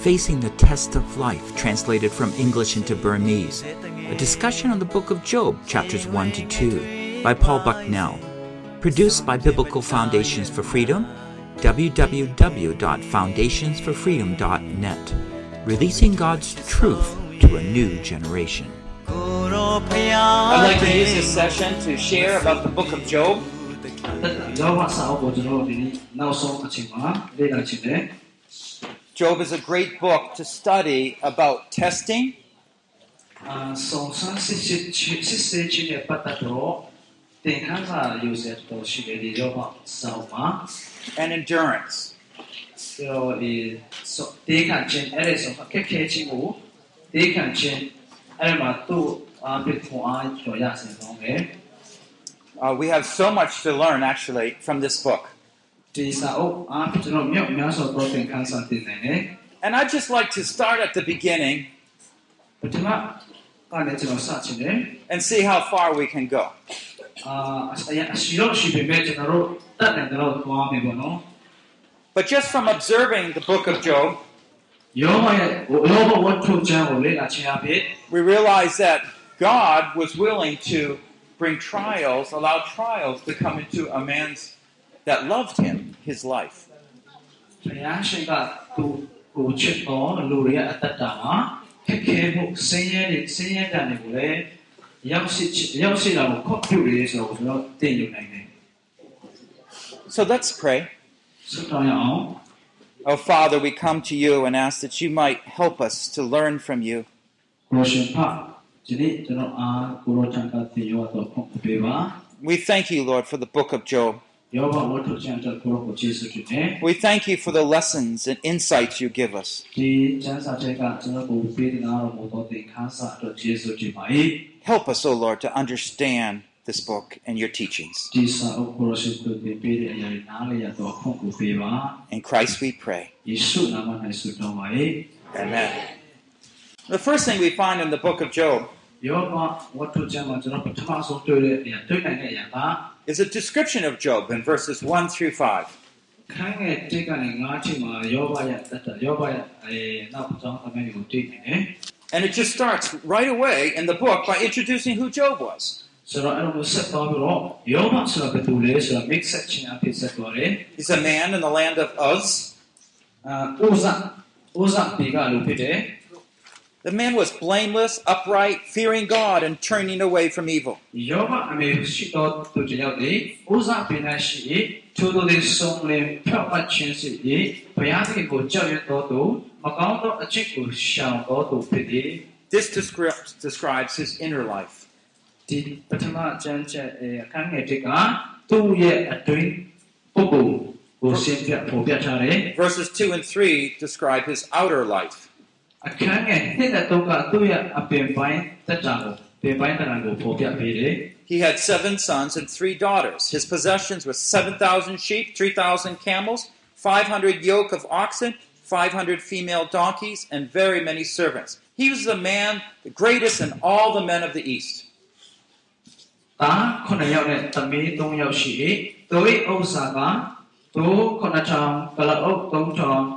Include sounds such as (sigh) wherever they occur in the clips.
Facing the Test of Life, translated from English into Burmese, a discussion on the book of Job, chapters 1 to 2, by Paul Bucknell. Produced by Biblical Foundations for Freedom, www.foundationsforfreedom.net, releasing God's truth to a new generation. I'd like to use this session to share about the book of Job. Job is a great book to study about testing. And endurance. Uh, we have so much to learn actually from this book. And I'd just like to start at the beginning and see how far we can go. But just from observing the book of Job, we realize that God was willing to bring trials, allow trials to come into a man's that loved him his life. So let's pray. Oh Father, we come to you and ask that you might help us to learn from you. We thank you, Lord, for the book of Job. We thank you for the lessons and insights you give us. Help us, O oh Lord, to understand this book and your teachings. In Christ we pray. Amen. The first thing we find in the book of Job is a description of Job in verses 1 through 5. And it just starts right away in the book by introducing who Job was. He's a man in the land of Uz. The man was blameless, upright, fearing God, and turning away from evil. ယောဘအမေရှိတော်သူတယောက်ဒီဥဇပင်၌ရှိ၏ထို့သောလေးဆုံးလင်ဖြောက်မှတ်ခြင်းရှိ၏ဘုရားသခင်ကိုကြောက်ရွံ့တော်သူမကောင်းသောအချစ်ကိုရှောင်တော်သူဖြစ်သည် This describes, describes his inner life. ဒီပထမကျမ်းချက်အဲအခန်းငယ်တစ်ကသူ့ရဲ့အတွင်းပုဂ္ဂိုလ်ကိုရှင်းပြပေါ်ပြထားတယ် Verses 2 and 3 describe his outer life. အခန်းငယ်တစ်နဲ့သုံးကသူ့ရဲ့အပင်ပိုင်းတက်တာကိုပင်ပိုင်းတရံကိုပေါ်ပြပေးတယ် He had seven sons and three daughters. His possessions were 7,000 sheep, 3,000 camels, 500 yoke of oxen, 500 female donkeys, and very many servants. He was the man, the greatest in all the men of the East. တာခုနှစ်ယောက်နဲ့သမီး၃ယောက်ရှိ၏သူ၏ဥစ္စာကသူခုနှစ်ထောင်ကလအုပ်၃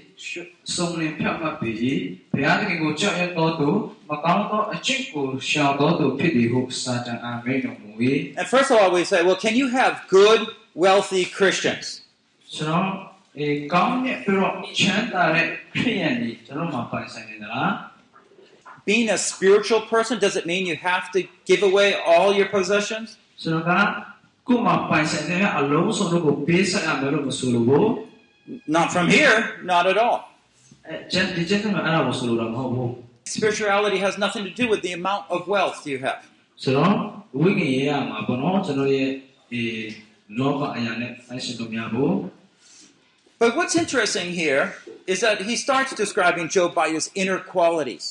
စုံလင်ဖြတ်မှတ်ပြီးဘုရားသခင်ကိုကြောက်ရွံ့သောသူမကောင်းသောအကျင့်ကိုရှောင်သောသူဖြစ်သည်ဟုစာတန်အာမိန်တော်မူ၏ And first of all, we say, well, can you have good, wealthy Christians? ဆိုတော့အဲကောင်းတဲ့ပြီးတော့ချမ်းသာတဲ့ခရိယန်တွေကျွန်တော်မှာပိုင်ဆိုင်နေသလား Being a spiritual person, does it mean you have to give away all your possessions? ဆိုတော့ကကိုယ်မှာပိုင်ဆိုင်တဲ့အလုံးစုံတို့ကိုပေးဆက်ရမယ်လို့မဆိုလိုဘူး Not from here, not at all. အဲကျန်ဒီကျန်ကအဲ့ဒါကိုဆိုလိုတာမဟုတ်ဘူး Spirituality has nothing to do with the amount of wealth you have. ဆိုတော့ဝိညာဉ်ရေးရမှာပေါ့နော်ကျွန်တော်ရဲ့ဒီလောကအရာနဲ့ဆိုင်ရှင်လို့များဘူး But what's interesting here is that he starts describing Job by his inner qualities.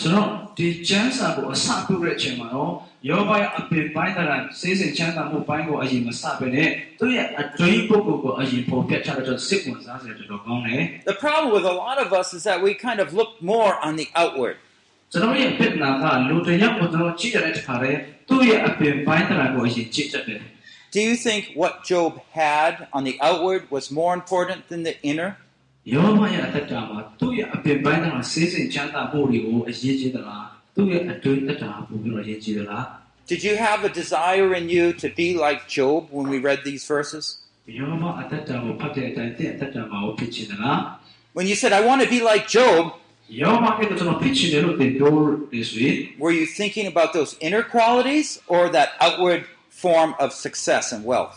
ဆိုတော့ဒီကျမ်းစာကိုအစပြုတဲ့အချိန်မှာတော့ ယောဘရဲ့အပင်ပိုင်းတရံစေစဉ်ချမ်းသာမှုပိုင်းကိုအရင်မစပဲနဲ့သူ့ရဲ့အတွင်းပုဂ္ဂိုလ်ကိုအရင်ပေါ်ပြချတဲ့အတွက်စိတ်ဝင်စားစရာတော်တော်ကောင်းတယ် The problem with a lot of us is that we kind of look more on the outward. ကျွန်တော်ရဲ့ပြဿနာကလူတစ်ယောက်ကိုကျွန်တော်ကြည့်ရတဲ့အခါလဲသူ့ရဲ့အပင်ပိုင်းတရံကိုအရင်ကြည့်တတ်တယ် Do you think what Job had on the outward was more important than the inner? ယောဘရဲ့အသက်တာမှာသူ့ရဲ့အပင်ပိုင်းတရံစေစဉ်ချမ်းသာမှုတွေကိုအရေးကြီးသလား သူ့ရဲ့အတွင်းသက်တာကိုပြီးတော့အရေးကြီးသလား Did you have a desire in you to be like Job when we read these verses? ယောဘအသက်တာကိုဖတ်တဲ့အတိုင်းတဲ့အသက်တာမှာဖြစ်ချင်သလား When you said, I want to be like Job, ယောဘကကျွန်တော်ဖြစ်ချင်တယ်လို့သင်ပြောတယ်ဆိုရင် were you thinking about those inner qualities or that outward form of success and wealth?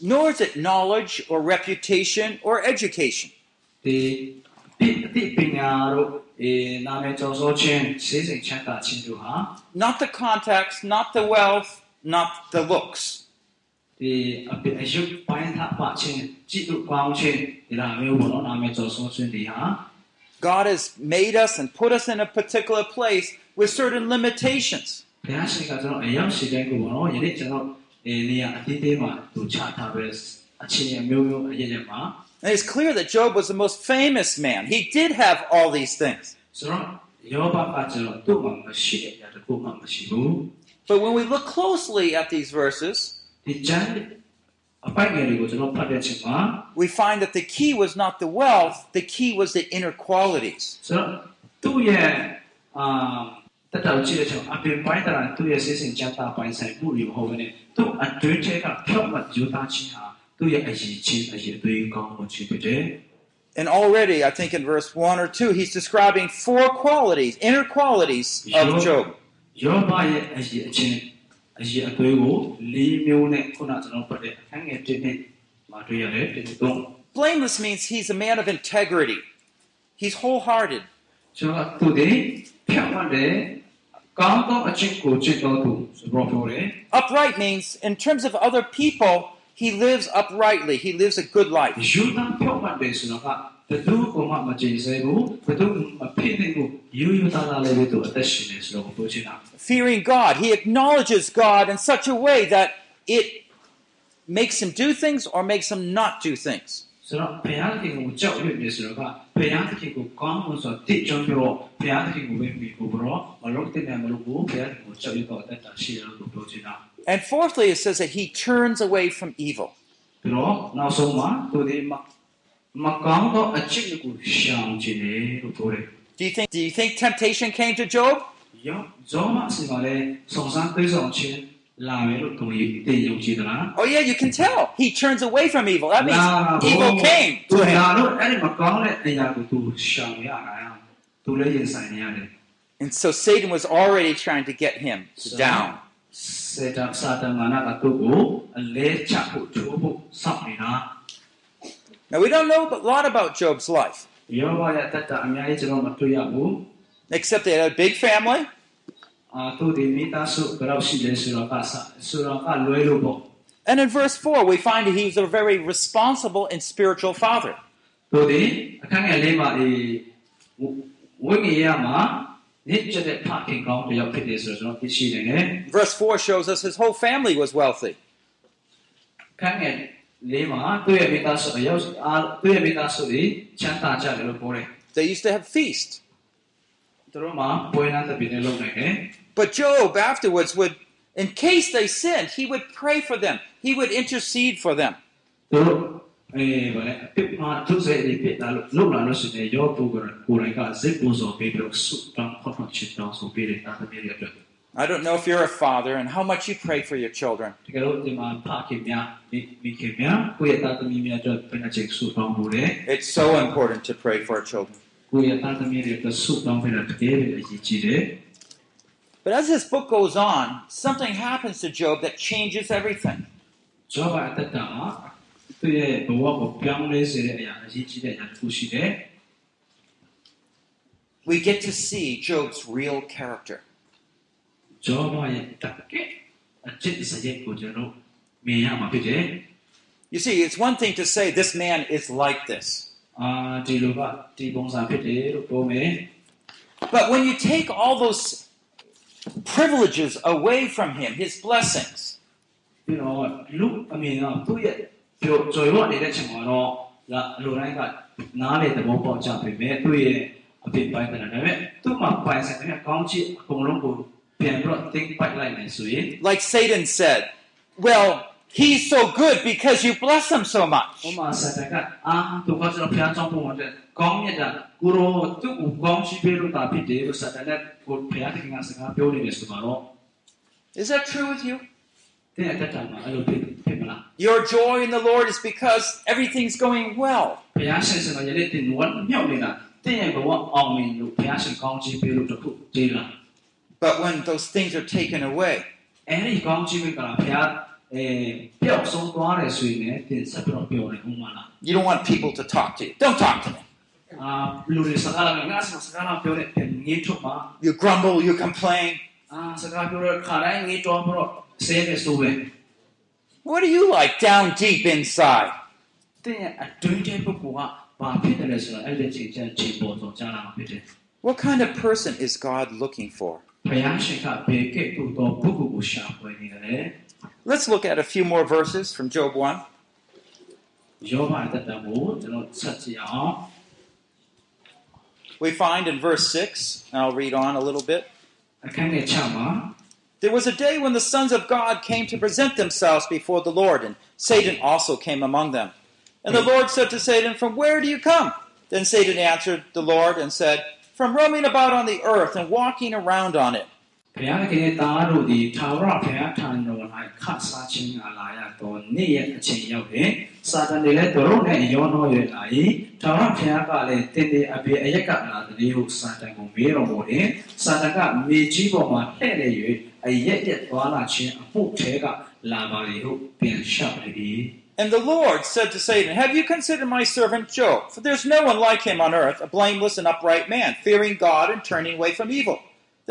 Nor is it knowledge or reputation or education. ဒီဒီဒီပညာတို့အဲနာမည်ကျော်စောခြင်းစေစိတ်ချမ်းသာခြင်းတို့ဟာ Not the contacts, not the wealth, not the looks. ဒီအပြအယုတ်ပိုင်းသပါခြင်းကြည့်လို့ကောင်းခြင်းဒီလိုမျိုးပေါ့နော်နာမည်ကျော်စောခြင်းတွေဟာ God has made us and put us in a particular place with certain limitations. ဘုရားရှင်ကကျွန်တော်အရောက်ရှိတဲ့ကိုပေါ့နော်ယနေ့ကျွန်တော်အဲ နေရာအသေးသေးမှာသူချထားပဲအခြေအနေမျိုးမျိုးအရေးရမှာ And it's clear that Job was the most famous man. He did have all these things. ဆိုတော့ယောဘကကျွန်တော်သူ့မှာမရှိတဲ့အရာတစ်ခုမှမရှိဘူး But when we look closely at these verses, ဒီကျမ်းအပိုက်ငယ်တွေကိုကျွန်တော်ဖတ်တဲ့ချိန်မှာ we find that the key was not the wealth, the key was the inner qualities. ဆိုတော့သူ့ရဲ့အာ တတော်ကြည့်တဲ့ချိန်အပြင်ပိုင်းတရာသူ့ရဲ့စိတ်စဉ်ချမ်းသာပိုင်းဆိုင်မှုတွေမဟုတ်ဘဲနဲ့သူ့အတွင်းထဲကဖြောက်မှတ်ယူသားခြင်းဟာသူ့ရဲ့အရေးချင်းအရေးသွေးကောင်းမှုဖြစ်တယ် And already, I think in verse 1 or 2, he's describing four qualities, inner qualities of Job. ယောဘရဲ့အရေးအချင်းအရေးအသွေးကိုလေးမျိုးနဲ့ခုနကျွန်တော်ဖတ်တဲ့အခန်းငယ်1နဲ့မှာတွေ့ရတယ်ဒီတော့ Blameless means he's a man of integrity, he's wholehearted. ကျွန်တော်သူတွေဖြောက်မှတ်တဲ့ကောင်းသောအချင်းကိုချစ်တော်သူဆိုတော့ပြောတယ် Upright means, in terms of other people, he lives uprightly. He lives a good life. Fearing God, he acknowledges God in such a way that it makes him do things or makes him not do things. ဆိုတော့ဘုရားသခင်ကိုကြောက်ရွံ့နေဆိုတော့ကဘုရားသခင်ကိုကောင်းမှုဆိုတိကျုံပြီးတော့ဘုရားသခင်ကိုပဲမိဖို့ပြီးတော့မလုပ်တဲ့နေရာမလုပ်ဘူးဘုရားသခင်ကိုကြောက်ရွံ့တော့အသက်တာရှိတယ်လို့ပြောချင်တာ And fourthly, it says that he turns away from evil. ပြီးတော့နောက်ဆုံးမှာသူဒီမမကောင်းတော့အချစ်ကိုရှောင်ခြင်းလေလို့ပြောတယ် Do you think do you think temptation came to Job? ယောဇောမစီပါလေစုံစမ်းသိဆောင်ခြင်း Oh yeah, you can tell. He turns away from evil. That means evil came to him. And so Satan was already trying to get him down. Now we don't know a lot about Job's life. Except they had a big family. And in verse 4, we find that he's a very responsible and spiritual father. Verse 4 shows us his whole family was wealthy. They used to have feasts. But Job afterwards would, in case they sinned, he would pray for them. He would intercede for them. I don't know if you're a father and how much you pray for your children. It's so important to pray for our children. But as this book goes on, something happens to Job that changes everything. We get to see Job's real character. You see, it's one thing to say this man is like this. အာဒီလိုကဒီပုံစံဖြစ်တယ်လို့ပြောမယ် But when you take all those privileges away from him, his blessings, ပြီးတော့လူအမြင်ကသူ့ရဲ့ပြောကြော်ရွနေတဲ့ချိန်မှာတော့လာလူတိုင်းကနားလေသဘောပေါက်ကြပြီမဲ့သူ့ရဲ့အဖြစ်ပိုင်းတယ်ဒါပေမဲ့သူ့မှာပိုင်ဆိုင်တဲ့ကောင်းချစ်အကုန်လုံးကိုပြန်ပြီးတော့ think ပိုက်လိုက်နိုင်ဆိုရင် like Satan said, well, He's so good because you bless him so much. Is that true with you? Your joy in the Lord is because everything's going well. But when those things are taken away, အဲ့ဒီကောင်းချီးပေးကဘုရားအဲပျောက်ဆုံးသွားတယ်ဆိုရင်လည်းတင်ဆက်ပြီးတော့ပြောတယ်ဥမာလား you don't want people to talk to you. Don't talk to me. အာလူတွေစကားလာငါစကားလာပြောတဲ့ငေးထုတ်မှာ You grumble, you complain. အာစကားပြောတဲ့ခါတိုင်းငေးတော်ပြီးတော့ဆဲတယ်ဆိုပဲ What do you like down deep inside? တဲ့ရဲ့အတွင်းထဲပုဂ္ဂိုလ်ကဘာဖြစ်တယ်လဲဆိုတော့အဲ့ဒီချိန်ချင်းချိန်ပေါ်ဆုံးကြားလာမှာဖြစ်တယ် What kind of person is God looking for? ဘုရားရှင်ကဘေကဲ့သို့သောပုဂ္ဂိုလ်ကိုရှာဖွေနေတယ် Let's look at a few more verses from Job 1. We find in verse 6, I'll read on a little bit. There was a day when the sons of God came to present themselves before the Lord, and Satan also came among them. And the Lord said to Satan, From where do you come? Then Satan answered the Lord and said, From roaming about on the earth and walking around on it. ဘုရားသခင်ရဲ့သားတို့သည်ထာဝရဘုရားထံတော်၌ခတ်စားခြင်းအလာရသောနေ့ရက်အချိန်ရောက်တယ်။စာတန်တွေလည်းတို့နဲ့ရောနှောရလာ၏။ထာဝရဘုရားကလည်းတင်းတင်းအပြေအရက်ကလာတဲ့ဟုစာတန်ကိုမေးတော်မူတယ်။စာတန်ကမြေကြီးပေါ်မှာလှည့်နေ၍အရက်ရက်သွားလာခြင်းအမှုထဲကလာပါလေဟုပြန်လျှောက်လေ၏။ And the Lord said to Satan, Have you considered my servant Job? For there's no one like him on earth, a blameless and upright man, fearing God and turning away from evil.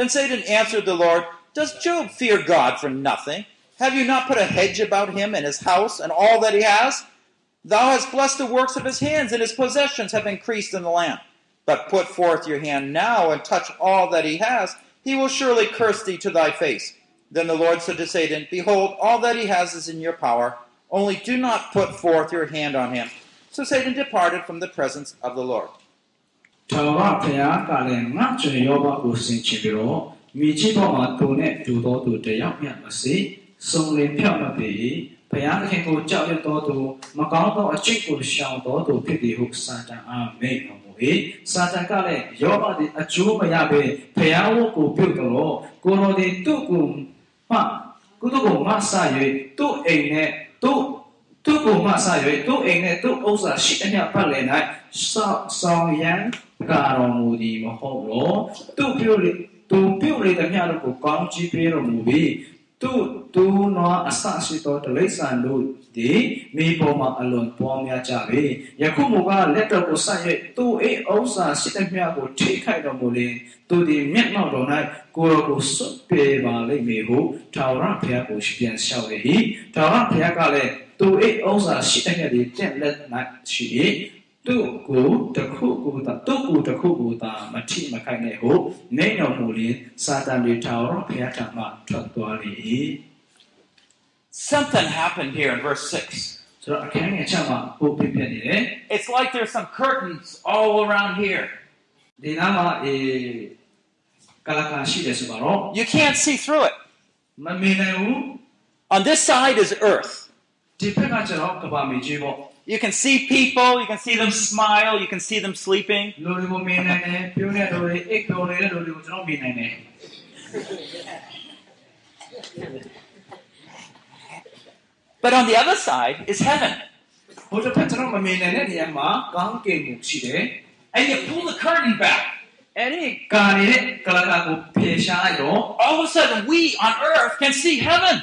Then Satan answered the Lord, Does Job fear God for nothing? Have you not put a hedge about him and his house and all that he has? Thou hast blessed the works of his hands, and his possessions have increased in the land. But put forth your hand now and touch all that he has, he will surely curse thee to thy face. Then the Lord said to Satan, Behold, all that he has is in your power, only do not put forth your hand on him. So Satan departed from the presence of the Lord. ထာဝရဘုရားကလည်းငါ့ကျွေယောဘကိုဆင်ခြင်ပြီးတော့မိကြီးပေါ်မှာသူနဲ့တူသောသူတယောက်မျှမစေစုံလင်ဖြောက်မပေဘုရားသခင်ကိုကြောက်ရွံ့သောသူမကောင်းသောအကျင့်ကိုရှောင်သောသူဖြစ်သည်ဟုစာတန်အားမိန့်တော်မူ၏စာတန်ကလည်းယောဘသည်အကျိုးမရဘဲဘုရားဝတ်ကိုပြုတ်တော်ကိုယ်တော်သည်သူ့ကိုမှကုသကိုမဆ၍သူ့အိမ်နဲ့သူ့သူ့ကိုမဆ၍သူ့အိမ်နဲ့သူ့ဥစ္စာရှိအမျှပတ်လည်၌ဆောင်းဆောင်ရန် ကာတော်မူသည်မဟုတ်လောသူ့ပြုလေသူပြုလေသမျှတို့ကိုကောင်းချီးပေးတော်မူပြီးသူသူနွားအဆရှိသောတလိษံတို့သည်မိပေါ်မှာအလွန်ပွားများကြပေယခုမူကားလက်တော်ကိုဆက်၍သူအိဥစ္စာရှိသမျှကိုထိခိုက်တော်မူလင်သူသည်မျက်မှောက်တော်၌ကိုယ်တော်ကိုစွတ်ပေပါလိမ့်မည်ဟုထာဝရဘုရားကိုပြန်လျှောက်လေ၏ထာဝရဘုရားကလည်းသူအိဥစ္စာရှိသမျှသည်တင့်လက်၌ရှိ၏ သူကိုတခုကိုသာသူကိုတခုကိုသာမထိမခိုက်နဲ့ဟုနေတော်မူလင်စာတန်တွေထာဝရဘုရားထံမှထွက်သွားလေ၏ Something happened here in verse 6. ဆိုတော့အခန်းငယ်ချက်မှာပို့ပြပြနေတယ် It's like there's some curtains all around here. ဒီနားမှာအေကလကာရှိတယ်ဆိုတော့ You can't see through it. မမြင်နိုင်ဘူး On this side is earth. You can see people, you can see them smile, you can see them sleeping. but on the other side is heaven. And you pull the curtain back. All of a sudden, we on earth can see heaven.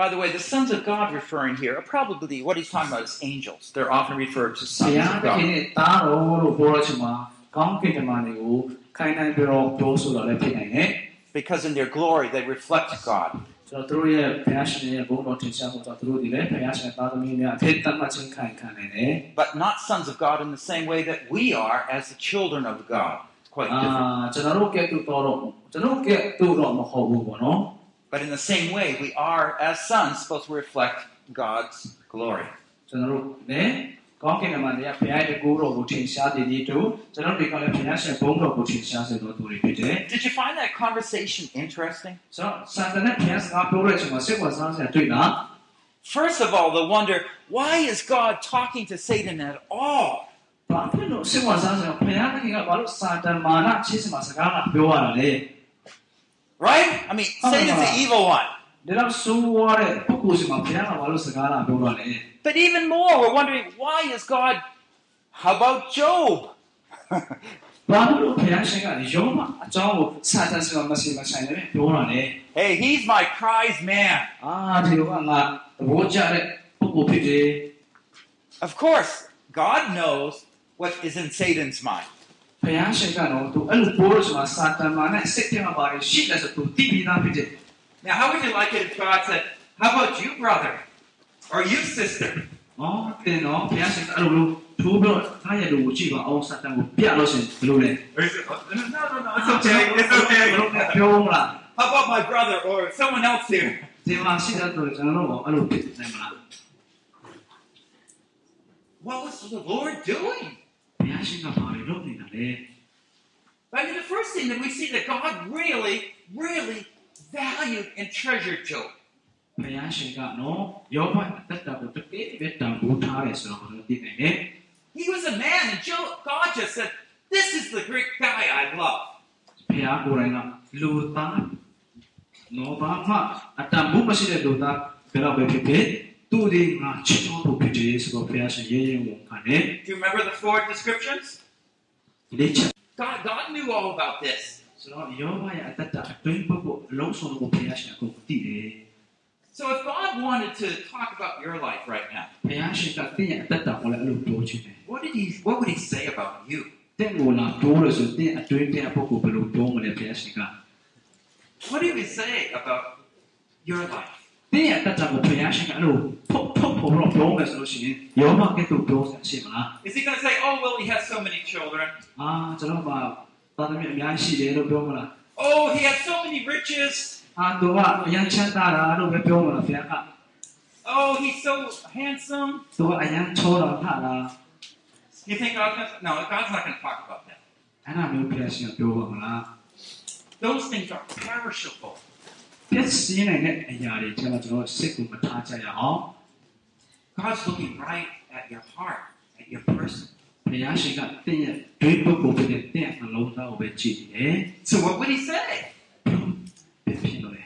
By the way, the sons of God referring here are probably what he's talking about is angels. They're often referred to sons of God. Because in their glory they reflect God. But not sons of God in the same way that we are as the children of God. It's quite different. ကျွန်တော်တို့ကဲ့သို့တော့ကျွန်တော်တို့ကဲ့သို့တော့မဟုတ်ဘူးပေါ့နော် But in the same way, we are, as sons, supposed to reflect God's glory. ကျွန်တော်တို့လည်းကောင်းကင်မှာတရားဘုရားရဲ့ကိုယ်တော်ကိုထင်ရှားတဲ့ဒီတို့ကျွန်တော်တွေကလည်းဘုရားရှင်ဘုန်းတော်ကိုထင်ရှားစေတော်သူတွေဖြစ်တယ် Did you find that conversation interesting? ဆိုတော့စံတနဲ့ဘုရားစကားပြောတဲ့အချိန်မှာစိတ်ဝင်စားစရာတွေ့လား First of all, the wonder why is God talking to Satan at all? ဘာဖြစ်လို့စိတ်ဝင်စားစရာဘုရားသခင်ကဘာလို့စာတန်မာနချစ်စမှာစကားကပြောရတာလဲ Right? I mean, Oh, Satan's wow. the evil one. ဒါတော့ဆိုးဝါးတဲ့ပုဂ္ဂိုလ်စီမှာဘုရားကဘာလို့စကားလာပြောတာလဲ But even more, we're wondering why is God. How about Job? (laughs) ဘာလို့ဘုရားရှင်ကယောမအကြောင်းကိုစာတန်စီမှာမစီမဆိုင်နဲ့ပြောတာလဲ hey, he's my prize man. အာဒီလိုကငါသဘောကျတဲ့ပုဂ္ဂိုလ်ဖြစ်တယ် Of course, God knows what is in Satan's mind. ဘုရားရှင်ကတော့သူအဲ့လိုပြောလို့ဆိုမှစာတန်မာနဲ့စိတ်ထဲမှာပါတယ်ရှိတယ်ဆိုသူသိပြီးသားဖြစ်တယ် Now, how would you like it if God said, How about you, brother? Or you, sister? (laughs) နော်တင်တော့ဘုရားရှင်ကအဲ့လိုထိုးပြီးတော့ထားရလို့ကြည့်ပါအောင်စာတန်ကိုပြလို့ရှင်ဘယ်လိုလဲ Or is it, "Oh, no, no, no, it's okay, it's okay. ပြောမလား How about my brother or someone else here? (laughs) ဒီမှာရှိတဲ့တော့ကျွန်တော်တို့အဲ့လိုဖြစ်နိုင်မလား What was the Lord doing? ဘုရားရှင်ကဘာတွေလုပ်နေတာလဲ I mean, the first thing that we see that God really, really valued and treasured Job. ဘုရားရှင်ကနော်ယောဘအသက်တာကိုတကယ်ပဲတန်ဖိုးထားတယ်ဆိုတော့ကျွန်တော်သိနိုင်တယ် He was a man, and Job, God just said, This is the great guy I love. ဘုရားကိုယ်တိုင်ကလူသားနော်ဘာမှအတန်ဖို့မရှိတဲ့လူသားဘယ်တော့ပဲဖြစ်ဖြစ် သူဒီငါချစ်တော်သူဖြစ်တယ်ဆိုတော့ဘုရားရှင်ရေးရင်ဝန်ခံတယ် Do you remember the four descriptions? ဒီချက် God, God knew all about this. ဆိုတော့ယောဘရဲ့အသက်တာအတွင်းပုဂ္ဂိုလ်အလုံးစုံကိုဘုရားရှင်ကိုသိတယ် So if God wanted to talk about your life right now, ဘုရားရှင်ကတင်းရဲ့အသက်တာကိုလည်းအဲ့လိုပြောချင်တယ် what did he what would he say about you? တင်းကိုလာပြောလို့ဆိုတင်းအတွင်းတဲ့ပုဂ္ဂိုလ်ဘယ်လိုပြောမလဲဘုရားရှင်က What did he say about your life? တင်းရဲ့အသက်တာကိုဘုရားရှင်ကအဲ့လိုဖုတ်ဖုတ်ဖို့တော့ပြောမယ်ဆိုလို့ရှိရင်ယောဘကဲ့သို့ပြောဆက်ရှိမလား Is he going to say, "Oh, well, he has so many children. အာကျွန်တော်ကသာသမီအများကြီးရှိတယ်လို့ပြောမလား Oh, he has so many riches. အာသူကအရန်ချမ်းသာတာလို့ပဲပြောမလားဘုရားက Oh, he's so handsome." သူကအရန်ချောတာထားတာ You think God's going to No, God's not going to talk about that. အဲ့ဒါမျိုးဘုရားရှင်ကပြောပါမလား Those things are perishable. ပြည့်စည်နိုင်တဲ့အရာတွေကျွန်တော်ကျွန်တော်စိတ်ကိုမထားကြရအောင် God's looking right at your heart, at your person. ဘုရားရှင်ကတင်းရဲ့ဒွေပုဂ္ဂိုလ်ဖြစ်တဲ့တင်းရဲ့နှလုံးသားကိုပဲကြည့်နေတယ် So what would he say? ပြည့်ဖြစ်လို့လေ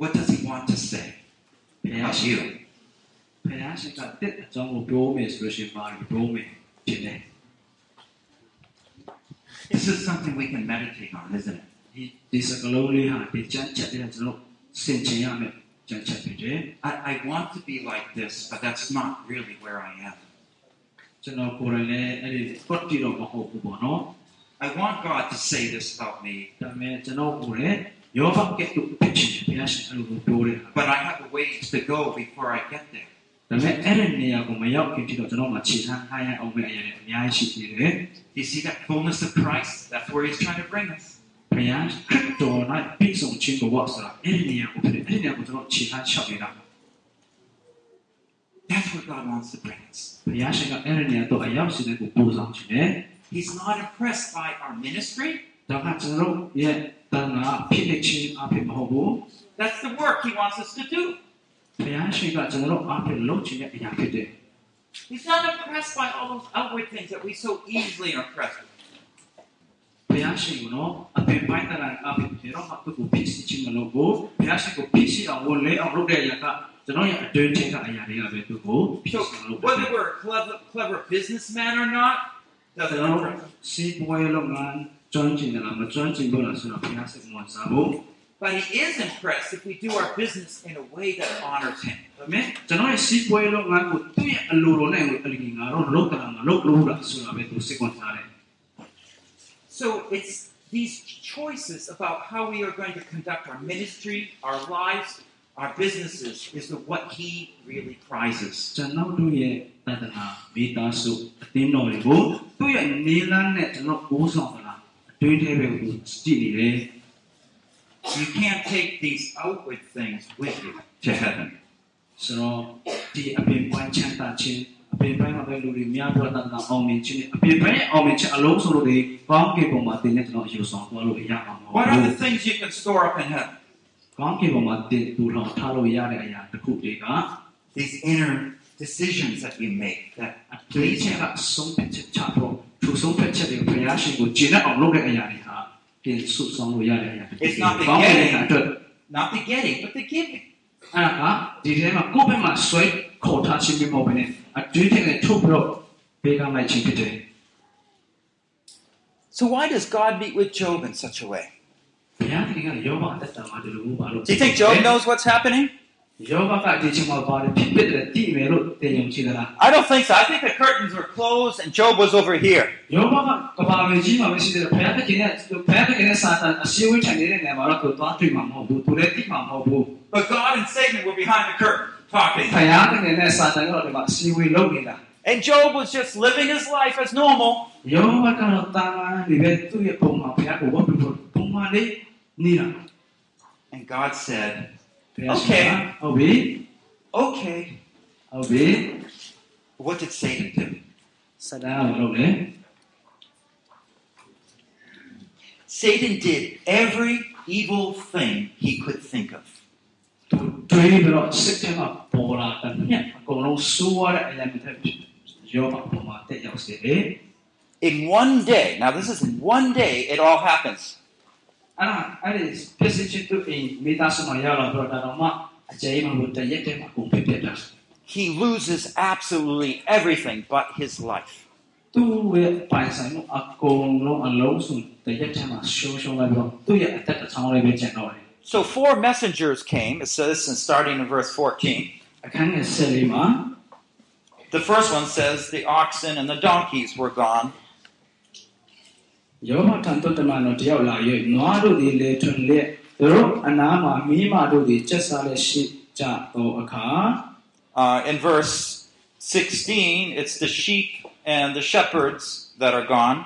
What does he want to say ဘုရား about ရှင် you? ဘုရားရှင်ကတက်အကြောင်းကိုပြောမယ်ဆိုလို့ရှိရင်ပါလို့ပြောမယ်ဖြစ်တယ် This is something we can meditate on, isn't it? ဒီဒီစကလုံးလေးဟာဒီချမ်းချက်တဲ့ကျွန်တော်စင်ချင်ရမယ်ချမ်းချက်ဖြစ်တယ် I, I want to be like this, but that's not really where I am. ကျွန်တော်ကိုယ်တိုင်လည်းအဲ့ဒီပတ်တီတော့မဟုတ်ဘူးပေါ့နော် I want God to say this about me, ဒါပေမဲ့ကျွန်တော်ကိုယ်လည်းယောဘကဲ့သို့ဖြစ်ချင်တယ်ဘုရားရှင်အဲ့လိုပြောတယ် but I have a ways to go before I get there. ဒါပေမဲ့အဲ့ဒီနေရာကိုမရောက်ခင်ထိတော့ကျွန်တော်မှခြေထားထားရအောင်ပဲအရင်အများကြီးရှိသေးတယ် You see that fullness of Christ? That's where he's trying to bring us. (coughs) ဘ ဘုရားခရစ်တော်၌ပြည့်စုံခြင်းဘဝဆိုတာအဲ့ဒီနေရာကိုဖြစ်တယ်အဲ့ဒီနေရာကိုကျွန်တော်ခြေလှမ်းလျှောက်နေတာ That's what God wants to bring us. ဘုရားရှင်ကအဲ့ဒီနေရာတော့အရောက်စီတဲ့ကိုပို့ဆောင်ခြင်းတယ် He's not impressed by our ministry. ဒါကကျွန်တော်တို့ရဲ့တန်ခါဖြစ်နေခြင်းအဖြစ်မဟုတ်ဘူး That's the work He wants us to do. ဘုရားရှင်ကကျွန်တော်တို့အဖြစ်လုပ်ခြင်းရဲ့အရာဖြစ်တယ် He's not impressed by all those outward things that we so easily are impressed with. ဘုရားရှင်ကနော်အပြင်ပိုင်းတန်ခါအဖြစ်ဖြစ်တော့မှသူ့ကိုဖြစ်စီခြင်းမလုပ်ဘူးဘုရားရှင်ကိုဖြစ်စီအောင်ဝန်လေးအောင်လုပ်တဲ့အရာကကျွန်တော်ရဲ့အတွင်းထဲကအရာတွေကပဲသူ့ကိုဖြစ် So စီအောင်လုပ်တယ် whether we're a clever, clever businessman or not, ကျွန် doesn't တော် matter. စီးပွားရေးလုပ်ငန်းကျွမ်းကျင်တယ်လားမကျွမ်းကျင်ဘူးလားဆိုတော့ဘုရားရှင်ကဝန်စားဖို့ But He is impressed if we do our business in a way that honors Him. ဒါပေမဲ့ကျွန်တော်ရဲ့စီးပွားရေးလုပ်ငန်းကိုသူ့ရဲ့အလိုတော်နဲ့ကိုအလီငါတော့လုပ်တာမလုပ်လို့လားဆိုတာပဲသူစိတ်ဝင်စားတယ် So it's these choices about how we are going to conduct our ministry, our lives, our businesses is the, what He really prizes. ကျွန်တော်တို့ရဲ့တဒနာမိသားစုအသင်းတော်တွေကိုသူ့ရဲ့နေလန်းနဲ့ကျွန်တော်ကိုးဆောင်တာလားအတွင်းထဲပဲကိုကြည့်နေတယ် You can't take these outward things with you to heaven. ဆိုတော့ဒီအပြင်ပိုင်းချမ်းသာခြင်း အပြင်ပိုင်းမှာပဲလူတွေများပြတတ်တာအောင်မြင်ခြင်းနဲ့အပြင်ပိုင်းရဲ့အောင်မြင်ခြင်းအလုံးစုံတို့တွေကောင်းကင်ဘုံမှာတင်တဲ့ကျွန်တော်ယူဆောင်သွားလို့ရအောင်မဟုတ် What are ဘူး the things you can store up in heaven? ကောင်းကင်ဘုံမှာတင်တူထောင်ထားလို့ရတဲ့အရာတစ်ခုတွေက These inner decisions that we make that အတွေးချက်ကဆုံးဖြတ်ချက်ချတော့သူဆုံးဖြတ်ချက်တွေဘုရားရှင်ကိုကျင့်တဲ့အောင်လုပ်တဲ့အရာတွေဟာပြင်ဆုဆောင်လို့ရတဲ့အရာတွေ It's not the ကောင်းကင် getting. အတွက် not the getting, but the giving. အဲ့ဒါကဒီထဲမှာကိုယ့်ဘက်မှာဆွဲခေါ်ထားခြင်းမျိုးမဟုတ်ဘဲနဲ့ အတွင်းထဲနဲ့ထုတ်ပြီးတော့ပေးကမ်းလိုက်ခြင်းဖြစ်တယ် So why does God meet with Job in such a way? ဘုရားသခင်ကယောဘအသက်တာမှာဒီလိုပါလို့ Do you think Job knows what's happening? ယောဘကဒီချိန်မှာပါတယ်ဖြစ်ဖြစ်တယ်တည်မယ်လို့တင်ယုံရှိသလား I don't think so. I think the curtains were closed and Job was over here. ယောဘကကဘာပဲကြီးမှာမရှိတယ်ဘုရားသခင်နဲ့ဘုရားသခင်နဲ့စာတန်အစည်းအဝေးထိုင်နေတဲ့နေရာမှာတော့သူသွားတွေ့မှာမဟုတ်ဘူးသူလည်းသိမှာမဟုတ်ဘူး But God and Satan were behind the curtain And Job was just living his life as normal. And God said, Okay, okay. What did Satan do? Satan did every evil thing he could think of. သူတွေးပြီးတော့စစ်ထဲမှာပေါ်လာတဲ့မြတ်အကုန်လုံးစိုးရတဲ့အရာတွေယောဘပုံမှာတက်ရောက်စေတယ် In one day, now this is in one day, it all happens. အဲ့ဒါအဲ့ဒီပြစ်စစ်ချစ်သူအိမ်မိသားစုမှာရောက်လာတော့ဒါတော့မှအကျဉ်းမှလို့တရက်တည်းမှာကုန်ဖြစ်ပြတာ He loses absolutely everything but his life. သူ့ရဲ့ပိုင်ဆိုင်မှုအကုန်လုံးအလုံးစုံတရက်တည်းမှာရှုံးရှုံးလိုက်ပြီးတော့သူ့ရဲ့အသက်တစ်ချောင်းလေးပဲကျန်တော့တယ် So four messengers came, it says, and starting in verse 14. The first one says, The oxen and the donkeys were gone. Uh, in verse 16, it's the sheep and the shepherds that are gone.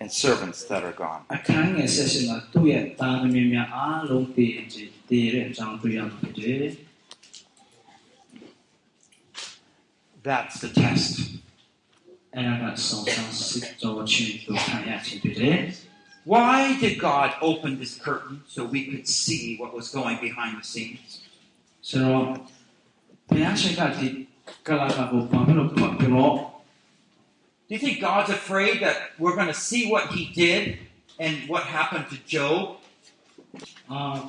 and servants that are gone. အခန်းငယ်ဆက်ရှင်မှာသူ့ရဲ့သားသမီးများအားလုံးတည်ကြည်တည်တဲ့အကြောင်းတွေ့ရမှာဖြစ်တယ် That's the test. အဲ့ဒါကဆောင်းဆောင်းစစ်ကြောချင်းတို့ခံရခြင်းဖြစ်တယ် Why did God open this curtain so we could see what was going behind the scenes? ဆိုတော့ဘုရားရှိခိုးဒီကလာကကိုဘာဖြစ်လို့ပတ်ပြီးတော့ do you think God's afraid that we're going to see what he did and what happened to Job? I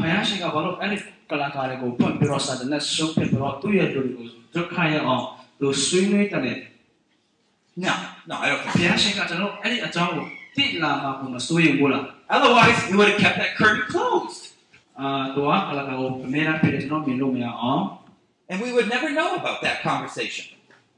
Otherwise, we would have kept that curtain closed. And we would never know about that conversation.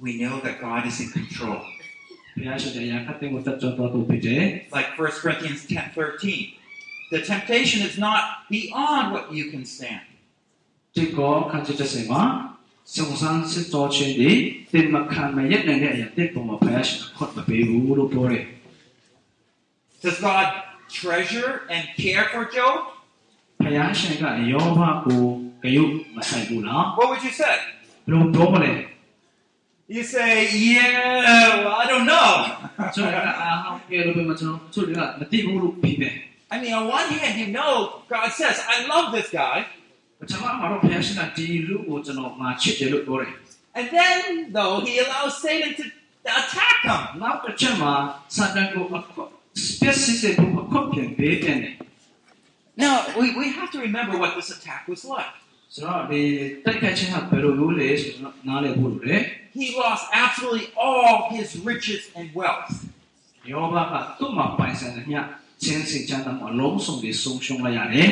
we know that God is in control. Like 1 Corinthians 10 13. The temptation is not beyond what you can stand. Does God treasure and care for Job? What would you say? You say, yeah, well, I don't know. (laughs) I mean, on one hand, you know, God says, I love this guy. And then, though, he allows Satan to attack him. Now, we, we have to remember what this attack was like. ဆိုတော့ဒီတိုက်ခိုက်ခြင်းကဘယ်လိုလုပ်လဲဆိုတော့နားလည်ဖို့လိုတယ် He lost absolutely all his riches and wealth. ယောဘကသူ့မှာပိုင်ဆိုင်တဲ့မြတ်ချင်းစင်ချမ်းသာအလုံးစုံတွေဆုံးရှုံးလိုက်ရတယ်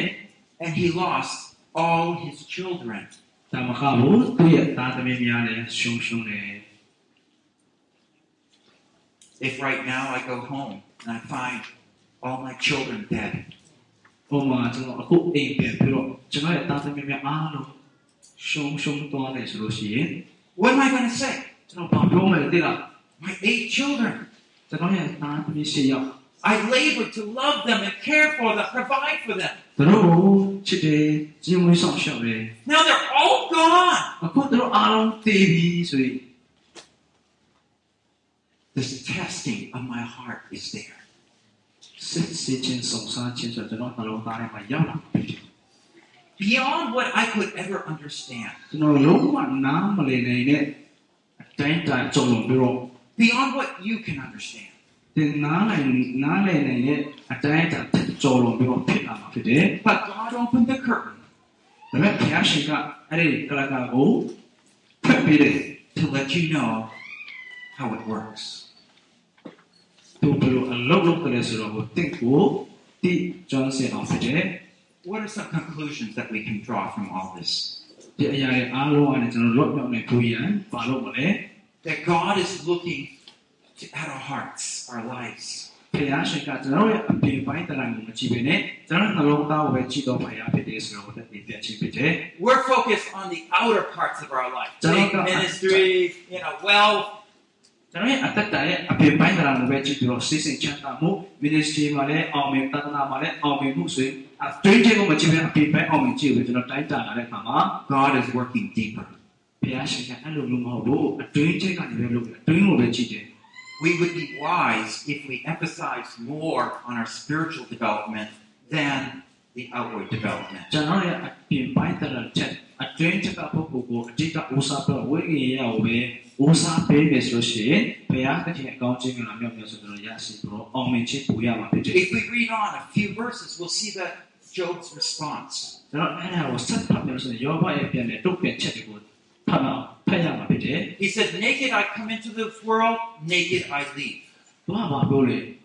And he lost all his children. ဒါမှမဟုတ်သူ့ရဲ့သားသမီးများလည်းရှုံးရှုံးတယ် If right now I go home and I find all my children dead, ဟိုမှာကျွန်တော်အခုအိမ်ပြန်ပြီးတော့ကျွန်တော်ရဲ့သားသမီးများအားလုံးရှုံးရှုံးသွားတယ်ဆိုလို့ရှိရင် what am I going to say? ကျွန်တော်ဘာပြောမလဲသိလား My eight children. ကျွန်တော်ရဲ့သားသမီးရှိရောက် I labored to love them and care for them, provide for them. သူတို့ကိုချစ်တယ်ကြီးမွေးဆောင်ရှောက်တယ် Now they're all gone. အခုသူတို့အားလုံးတည်ပြီဆိုရင် This testing of my heart is there. စစ်စစ်ချင်းစုံစမ်းချင်းဆိုတော့ကျွန်တော်နှလုံးသားထဲမှာရောက်လာပြီ Beyond what I could ever understand. ကျွန်တော်လုံးဝနားမလည်နိုင်တဲ့အတိုင်းအတာကြုံလို့ပြီးတော့ Beyond what you can understand. ဒီနားနိုင်နားလည်နိုင်တဲ့အတိုင်းအတာကြုံလို့ပြီးတော့ဖြစ်လာမှာဖြစ်တယ် But God opened the curtain ဒါပေမဲ့ဘုရားရှင်ကအဲ့ဒီကလကာကိုဖတ်ပြီးတယ် to let you know how it works. သူဘယ်လိုအလုပ်လုပ်တယ်ဆိုတော့ဟိုတင့်ကိုတိကျွမ်းစင်အောင်ဖြစ်တယ် What are some conclusions that we can draw from all this? ဒီအရာတွေအားလုံးကနေကျွန်တော်လွတ်မြောက်နေဖို့ရန်ပါလို့မလဲ That God is looking to, at our hearts, our lives. ဘုရားရှင်ကကျွန်တော်ရဲ့အပြင်ပိုင်းတရားကိုမကြည့်ဘဲနဲ့ကျွန်တော်နှလုံးသားကိုပဲကြည့်တော့ပါရဖြစ်တယ်ဆိုတော့တက်ပြီးပြချင်းဖြစ်တယ် We're focused on the outer parts of our life. Jangan Big kau- ministry, you know, wealth, ကျွန်တော်ရဲ့အသက်တာရဲ့အပြင်ပိုင်းတရားကိုပဲကြည့်ပြီးတော့စိတ်စိတ်ချမ်းသာမှု ministry မှာလည်းအောင်မြင်တသနာမှာလည်းအောင်မြင်မှုဆိုရင်အတွင်းထဲကိုမကြည့်ဘဲအပြင်ပိုင်းအောင်မြင်ကြည့်ပြီးကျွန်တော်တိုင်းတာလာတဲ့အခါမှာ God is working deeper. ဘုရားရှင်ကအဲ့လိုမျိုးမဟုတ်ဘူးအတွင်းထဲကနေပဲလုပ်တယ်အတွင်းကိုပဲကြည့်တယ် We would be wise if we emphasize more on our spiritual development than the outward development. ကျွန်တော်ရဲ့အပြင်ပိုင်းတရားချက်အတွင်းချက်ကပုဂ္ဂိုလ်ကိုအဓိကဦးစားပေးဝိညာဉ်ရေးကိုပဲဦးစားပေးနေဆိုလို့ရှိရင်ဘုရားသခင်အကောင်းခြင်းကလည်းမြောက်မြောက်ဆိုတော့ရရှိပြီးတော့အောင်မြင်ခြင်းပူရမှာဖြစ်တယ် If we read on a few verses, we'll see that Job's response. ကျွန်တော်အဲ့ဒါကိုဆက်ဖတ်မယ်ဆိုရင်ယောဘရဲ့ပြန်တဲ့တုတ်ပြန်ချက်တွေကိုဖတ်အောင်ဖတ်ရမှာဖြစ်တယ် He said, Naked I come into this world, naked I leave. ။ဘာမှပြောလေအဝတ်ချိပလာ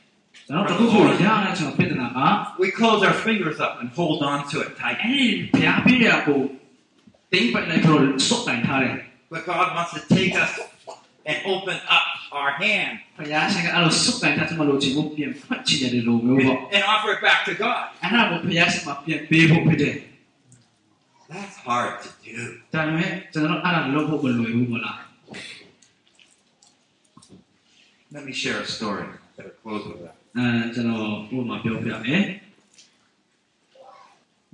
We close our fingers up and hold on to it tight. But God wants to take us and open up our hand and, and offer it back to God. That's hard to do. Let me share a story that will close with that. အဲကျွန်တော်ဥပမာပြောပြမယ်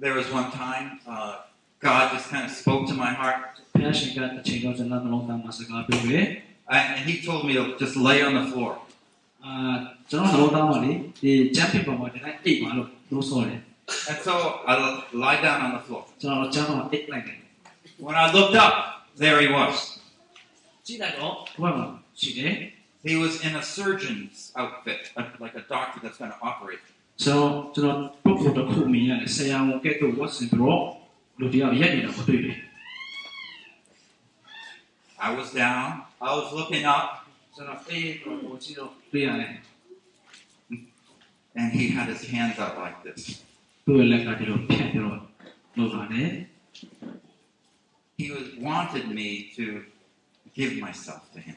There was one time uh, God just kind of spoke to my heart, ဘုရားရှင်ကအချိန်တော့ကျွန်တော်နှလုံးသားမှာစကားပြောတယ် and and He told me to just lay on the floor. အာကျွန်တော်နှလုံးသားမှာလေဒီဂျမ်ပီပေါ်မှာတခါအိတ်ပါလို့လို့ဆိုတယ် And so I l- lie down on the floor. ကျွန်တော်ဂျမ်မှာအိတ်လိုက်တယ် When I looked up, there he was. ကြည့်လိုက်တော့ဘယ်မှာရှိတယ် He was in a surgeon's outfit, a- like a doctor that's going to operate. ကျွန်တော်ကျွန်တော်ပုတ်ဖို့တစ်ခုမြင်ရတယ်ဆရာဝန်ကဲတော့ဝတ်စင်ပြီးတော့လူတယောက်ရက်နေတာမတွေ့ဘူး I was down. I was looking up, ကျွန်တော်အေးတော့ကိုကြည့်တော့တွေ့ရတယ် and he had his hands out like this. သူ့ရဲ့လက်ကဒီလိုဖြတ်ပြီးတော့လုပ်တာနဲ့ He was wanted me to give myself to him.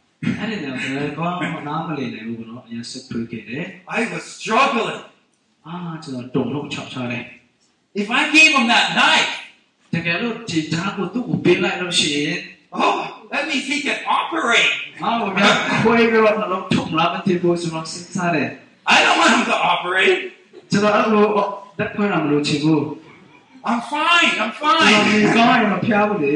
အဲ့ဒီတော့ကျွန်တော်ကနားမလည်နိုင်ဘူးကတော့အရင်စစ်ထွေးခဲ့တယ် I was struggling. အာကျွန်တော်တုံလို့ချောက်ချတယ် If I gave him that knife, တကယ်လို့ဒီဓာတ်ကိုသူ့ကိုပေးလိုက်လို့ရှိရင် oh, that means he can operate. ငါ့ကိုပြန်ခွဲပြီးတော့နှလုံးထုံလာမသိဘူးကျွန်တော်စဉ်းစားတယ် I don't want him to operate. ကျွန်တော်အဲ့လိုဓာတ်ခွဲတာမလို့ချင်ဘူး I'm fine. I'm ကျွန်တော်ဒီ fine. ကောင်းရင်မဖျားဘူးလေ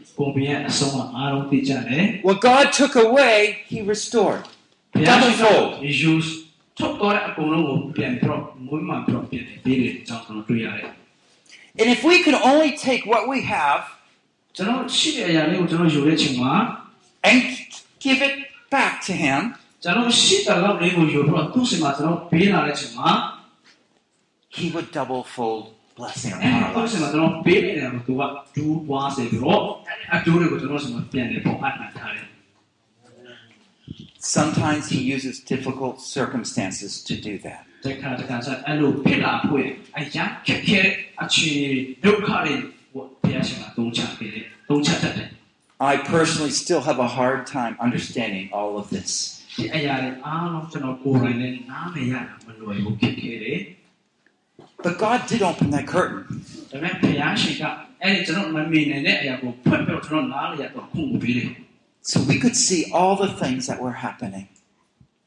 What God took away, He restored. Double And if we could only take what we have and give it back to Him, He would double fold blessing upon our he uses difficult circumstances to do that. I personally still have a hard time understanding all of this. But God did open that curtain. ဒါပေမဲ့ဘုရားရှင်ကအဲ့ဒီကျွန်တော်မမြင်နိုင်တဲ့အရာကိုဖွင့်ပြတော့ကျွန်တော်နားရတော့ခုန်ပေးတယ် So we could see all the things that were happening.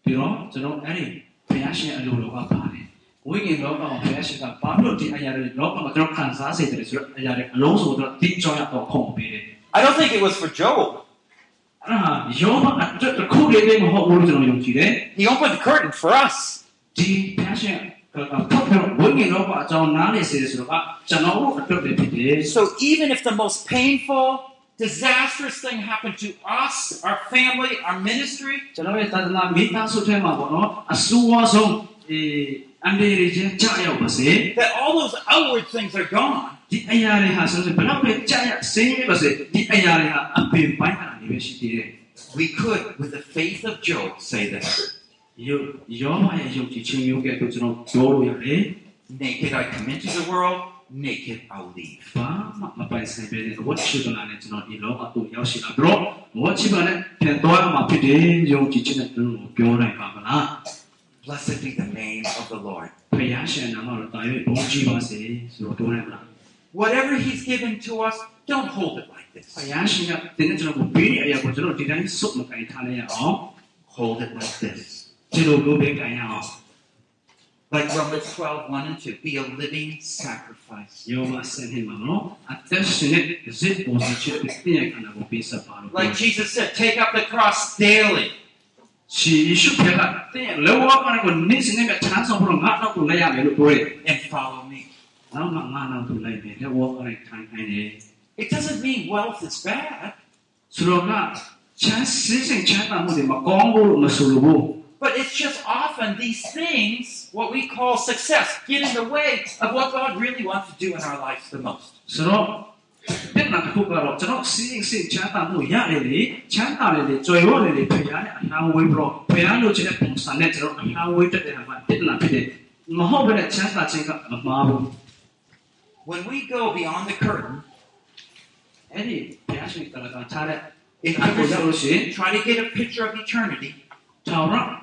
ပြီးတော့ကျွန်တော်အဲ့ဒီဘုရားရှင်အလိုတော်ကပါတယ်ဝိညာဉ်လောကမှာဘုရားရှင်ကဘာလို့ဒီအရာတွေလောကမှာကျွန်တော်ခံစားစေတယ်ဆိုတော့အရာတွေအလုံးစုံတော့တင်းကြောင်းရတော့ခုန်ပေးတယ် I don't think it was for Job. အဲ့ဒါယောဘအတွက်တစ်ခုလေးလေးမဟုတ်ဘူးလို့ကျွန်တော်ယုံကြည်တယ် He opened the curtain for us. ဒီဘုရားရှင် So even if the most painful, disastrous thing happened to us, our family, our ministry, that all those outward things are gone. We could, with the faith of Job, say that. 여호와의 You Naked I come into the world, naked I leave. Blessed be the name of the Lord. Whatever he's given to us, don't hold it like this. Hold it like this. ဒီလိုလိုပဲကိုင်ရအောင် Like Romans 12, 1 and 2. Be a living sacrifice. ယောမဆန်ဟင်မှာနော်အသက်ရှင်တဲ့ဇစ်ပေါ်စချစ်တဲ့ပြင်ခန္ဓာကိုပေးဆက်ပါလို့ Like Jesus said, take up the cross daily. ရှင်ယေရှုဖေကတဲ့လောကကနေကိုနေစနေကချမ်းဆောင်ဖို့ငါတော့ကိုလိုက်ရမယ်လို့ပြောတယ် and follow me. နောက်မှငါနောက်သူလိုက်မယ်လောကကနေထိုင်ခိုင်းတယ် It doesn't mean wealth is bad, ဆိုတော့ကချမ်းစင်းစင်ချမ်းသာမှုတွေမကောင်းဘူးလို့မဆိုလို့ဘူး but it's just often these things, what we call success, get in the way of what God really wants to do in our lives the most. ဆိုတော့ပြန်လာခုကတော့ကျွန်တော်စင်းစင်ချမ်းသာမှုရတယ်လေချမ်းသာတယ်လေကြွယ်ဝတယ်လေဖခင်နဲ့အနာဝေးပြီးတော့ဖခင်လို့ချင်တဲ့ပုံစံနဲ့ကျွန်တော်အနာဝေးတက်တဲ့ဟာမှာတက်လာဖြစ်တယ်မဟုတ်ဘဲနဲ့ချမ်းသာခြင်းကမမှားဘူး When we go beyond the curtain, အဲ့ဒီဘုရားရှင်ကလည်းထားတဲ့ if အခု you ဆိုလို့ရှိရင် try to get a picture of eternity, ထောင်ရတဲ့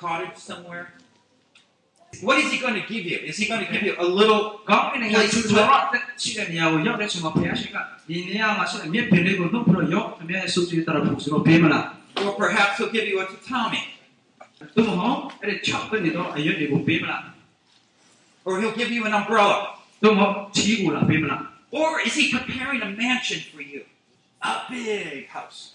cottage somewhere? What is he going to give you? Is he going to give you a little place to? Or perhaps he'll give you a tatami. Or he'll give you an umbrella. Or is he preparing a mansion for you? A big house.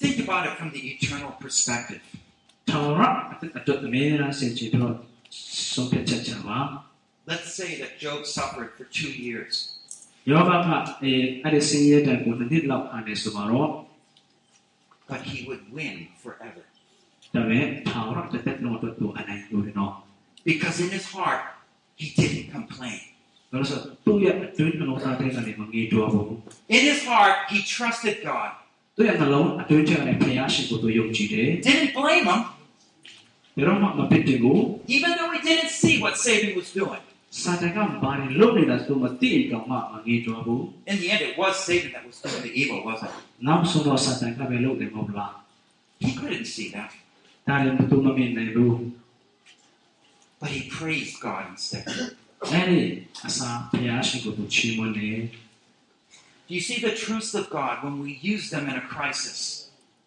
Think about it from the eternal perspective. Let's say that Job suffered for two years. But he would win forever. Because in his heart, he didn't complain. In his heart, he trusted God. သူ့ရဲ့နှလုံးအတွင်းထဲကနေဖခင်ရှိကိုသူယုံကြည်တယ် Didn't blame him, ဘယ်တော့မှမဖြစ်တယ်ကို even though he didn't see what Satan was doing. စာတန်ကဘာတွေလုပ်နေတာဆိုမသိတော့မှမငေးတွားဘူး In the end, it was Satan that was doing the evil, wasn't it? နောက်ဆုံးတော့စာတန်ကပဲလုပ်တယ်မဟုတ်လား He couldn't see that, ဒါလည်းဘယ်သူမှမမြင်နိုင်ဘူး but he praised God instead. အဲ့ဒီအစာဖခင်ရှိကိုသူချီးမွမ်းတယ် Do you see the truths of God when we use them in a crisis?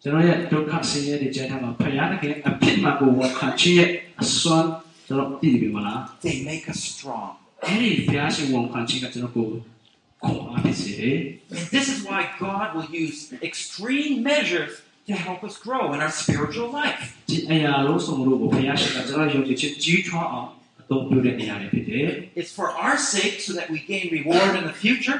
ကျွန်တော်ရဲ့ဒုက္ခဆင်းရဲတဲ့ကြားထဲမှာဖခင်တကယ်အဖြစ်မှကိုဝန်ခံခြင်းရဲ့အစွမ်းကျွန်တော်သိပြီမလား They make us strong. အဲ့ဒီဖခင်ရှိဝန်ခံခြင်းကကျွန်တော်ကိုခွန်အားဖြစ်စေတယ် And this is why God will use extreme measures to help us grow in our spiritual life. ဒီအရာလုံးစုံလို့ကိုဖခင်ရှိကကျွန်တော်ယုံကြည်ခြင်းကြီးထွားအောင်အသုံးပြုတဲ့နေရာတွေဖြစ်တယ် It's for our sake so that we gain reward in the future.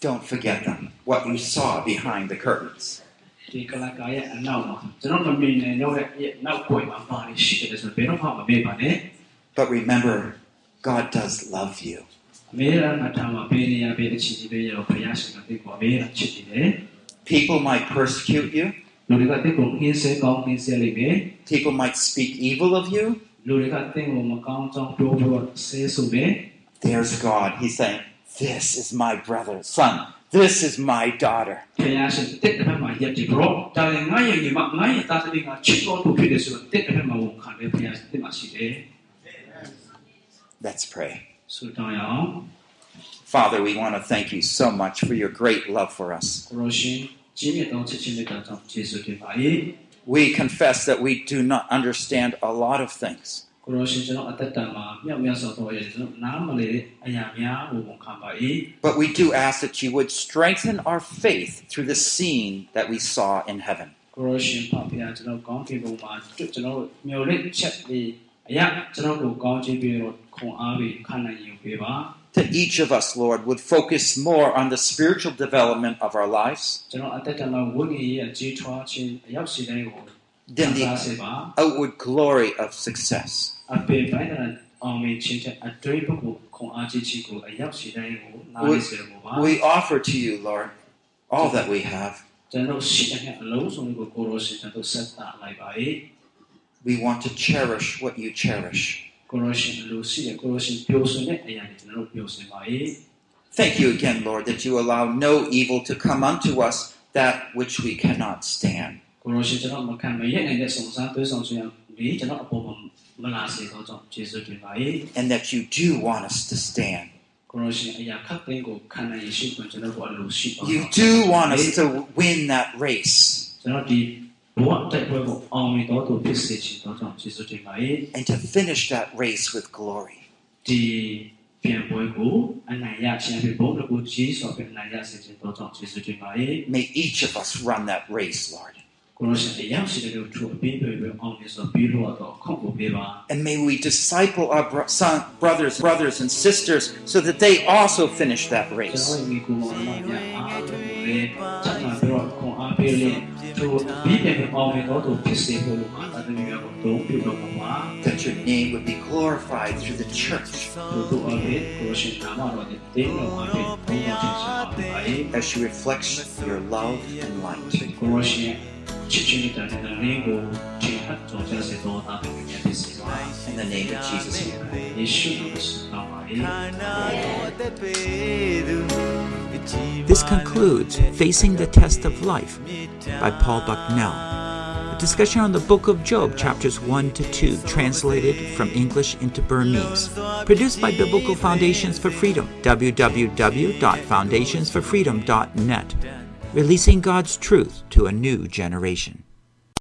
Don't forget mm-hmm. them, what you saw behind the curtains. But remember, God does love you. People might persecute you. People might speak evil of you. There's God. He's saying, this is my brother, son. This is my daughter. Let's pray. Father, we want to thank you so much for your great love for us. We confess that we do not understand a lot of things. ကိုရောရှင်ကျွန်တော်အသက်တာမှာမြောက်မြတ်စွာသောရဲ့ကျွန်တော်နားမလည်တဲ့အရာများကိုဝန်ခံပါ၏ but we do ask that you would strengthen our faith through the scene that we saw in heaven. ကိုရောရှင်ဖဖျားကျွန်တော်ကောင်းကင်ဘုံမှာကျွန်တော်မျှော်လင့်ချက်ပြီးအရာကျွန်တော်ကိုကောင်းချီးပြီးတော့ခွန်အားပြီးခံနိုင်ယူပေးပါ That each of us, Lord, would focus more on the spiritual development of our lives than the outward glory of success. We, we offer to you, Lord, all that we have. We want to cherish what you cherish. Thank you again, Lord, that you allow no evil to come unto us, that which we cannot stand. ကိုရောရှင်ကျွန်တော်မခံမရနိုင်တဲ့စုံစမ်းသွေးဆောင်ခြင်းဒီကျွန်တော်အပေါ်မှာမလာစေတော့ကြောင့်ယေရှုတင်ပါ၏ and that you do want us to stand. ကိုရောရှင်အရာခပ်သိမ်းကိုခံနိုင်ရရှိခွင့်ကျွန်တော်ကိုအလိုရှိပါ You do want us to win that race ကျွန်တော်ဒီဘဝတိုက်ပွဲကိုအောင်မြင်တော်သူဖြစ်စေချင်တော့ကြောင့်ယေရှုတင်ပါ၏ and to finish that race with glory. ဒီပြန်ပွဲကိုအနိုင်ရခြင်းဖြစ်ဘုံတကူကြီးစွာဖြင့်အနိုင်ရစေခြင်းတော့ကြောင့်ယေရှုတင်ပါ၏ May each of us run that race, Lord. And may we disciple our bro- son, brothers, brothers and sisters so that they also finish that race that your name would be glorified through the church. As she reflects your love and light. In the name of Jesus, This concludes Facing the Test of Life by Paul Bucknell. Discussion on the book of Job, chapters 1 to 2, translated from English into Burmese. Produced by Biblical Foundations for Freedom, www.foundationsforfreedom.net. Releasing God's truth to a new generation.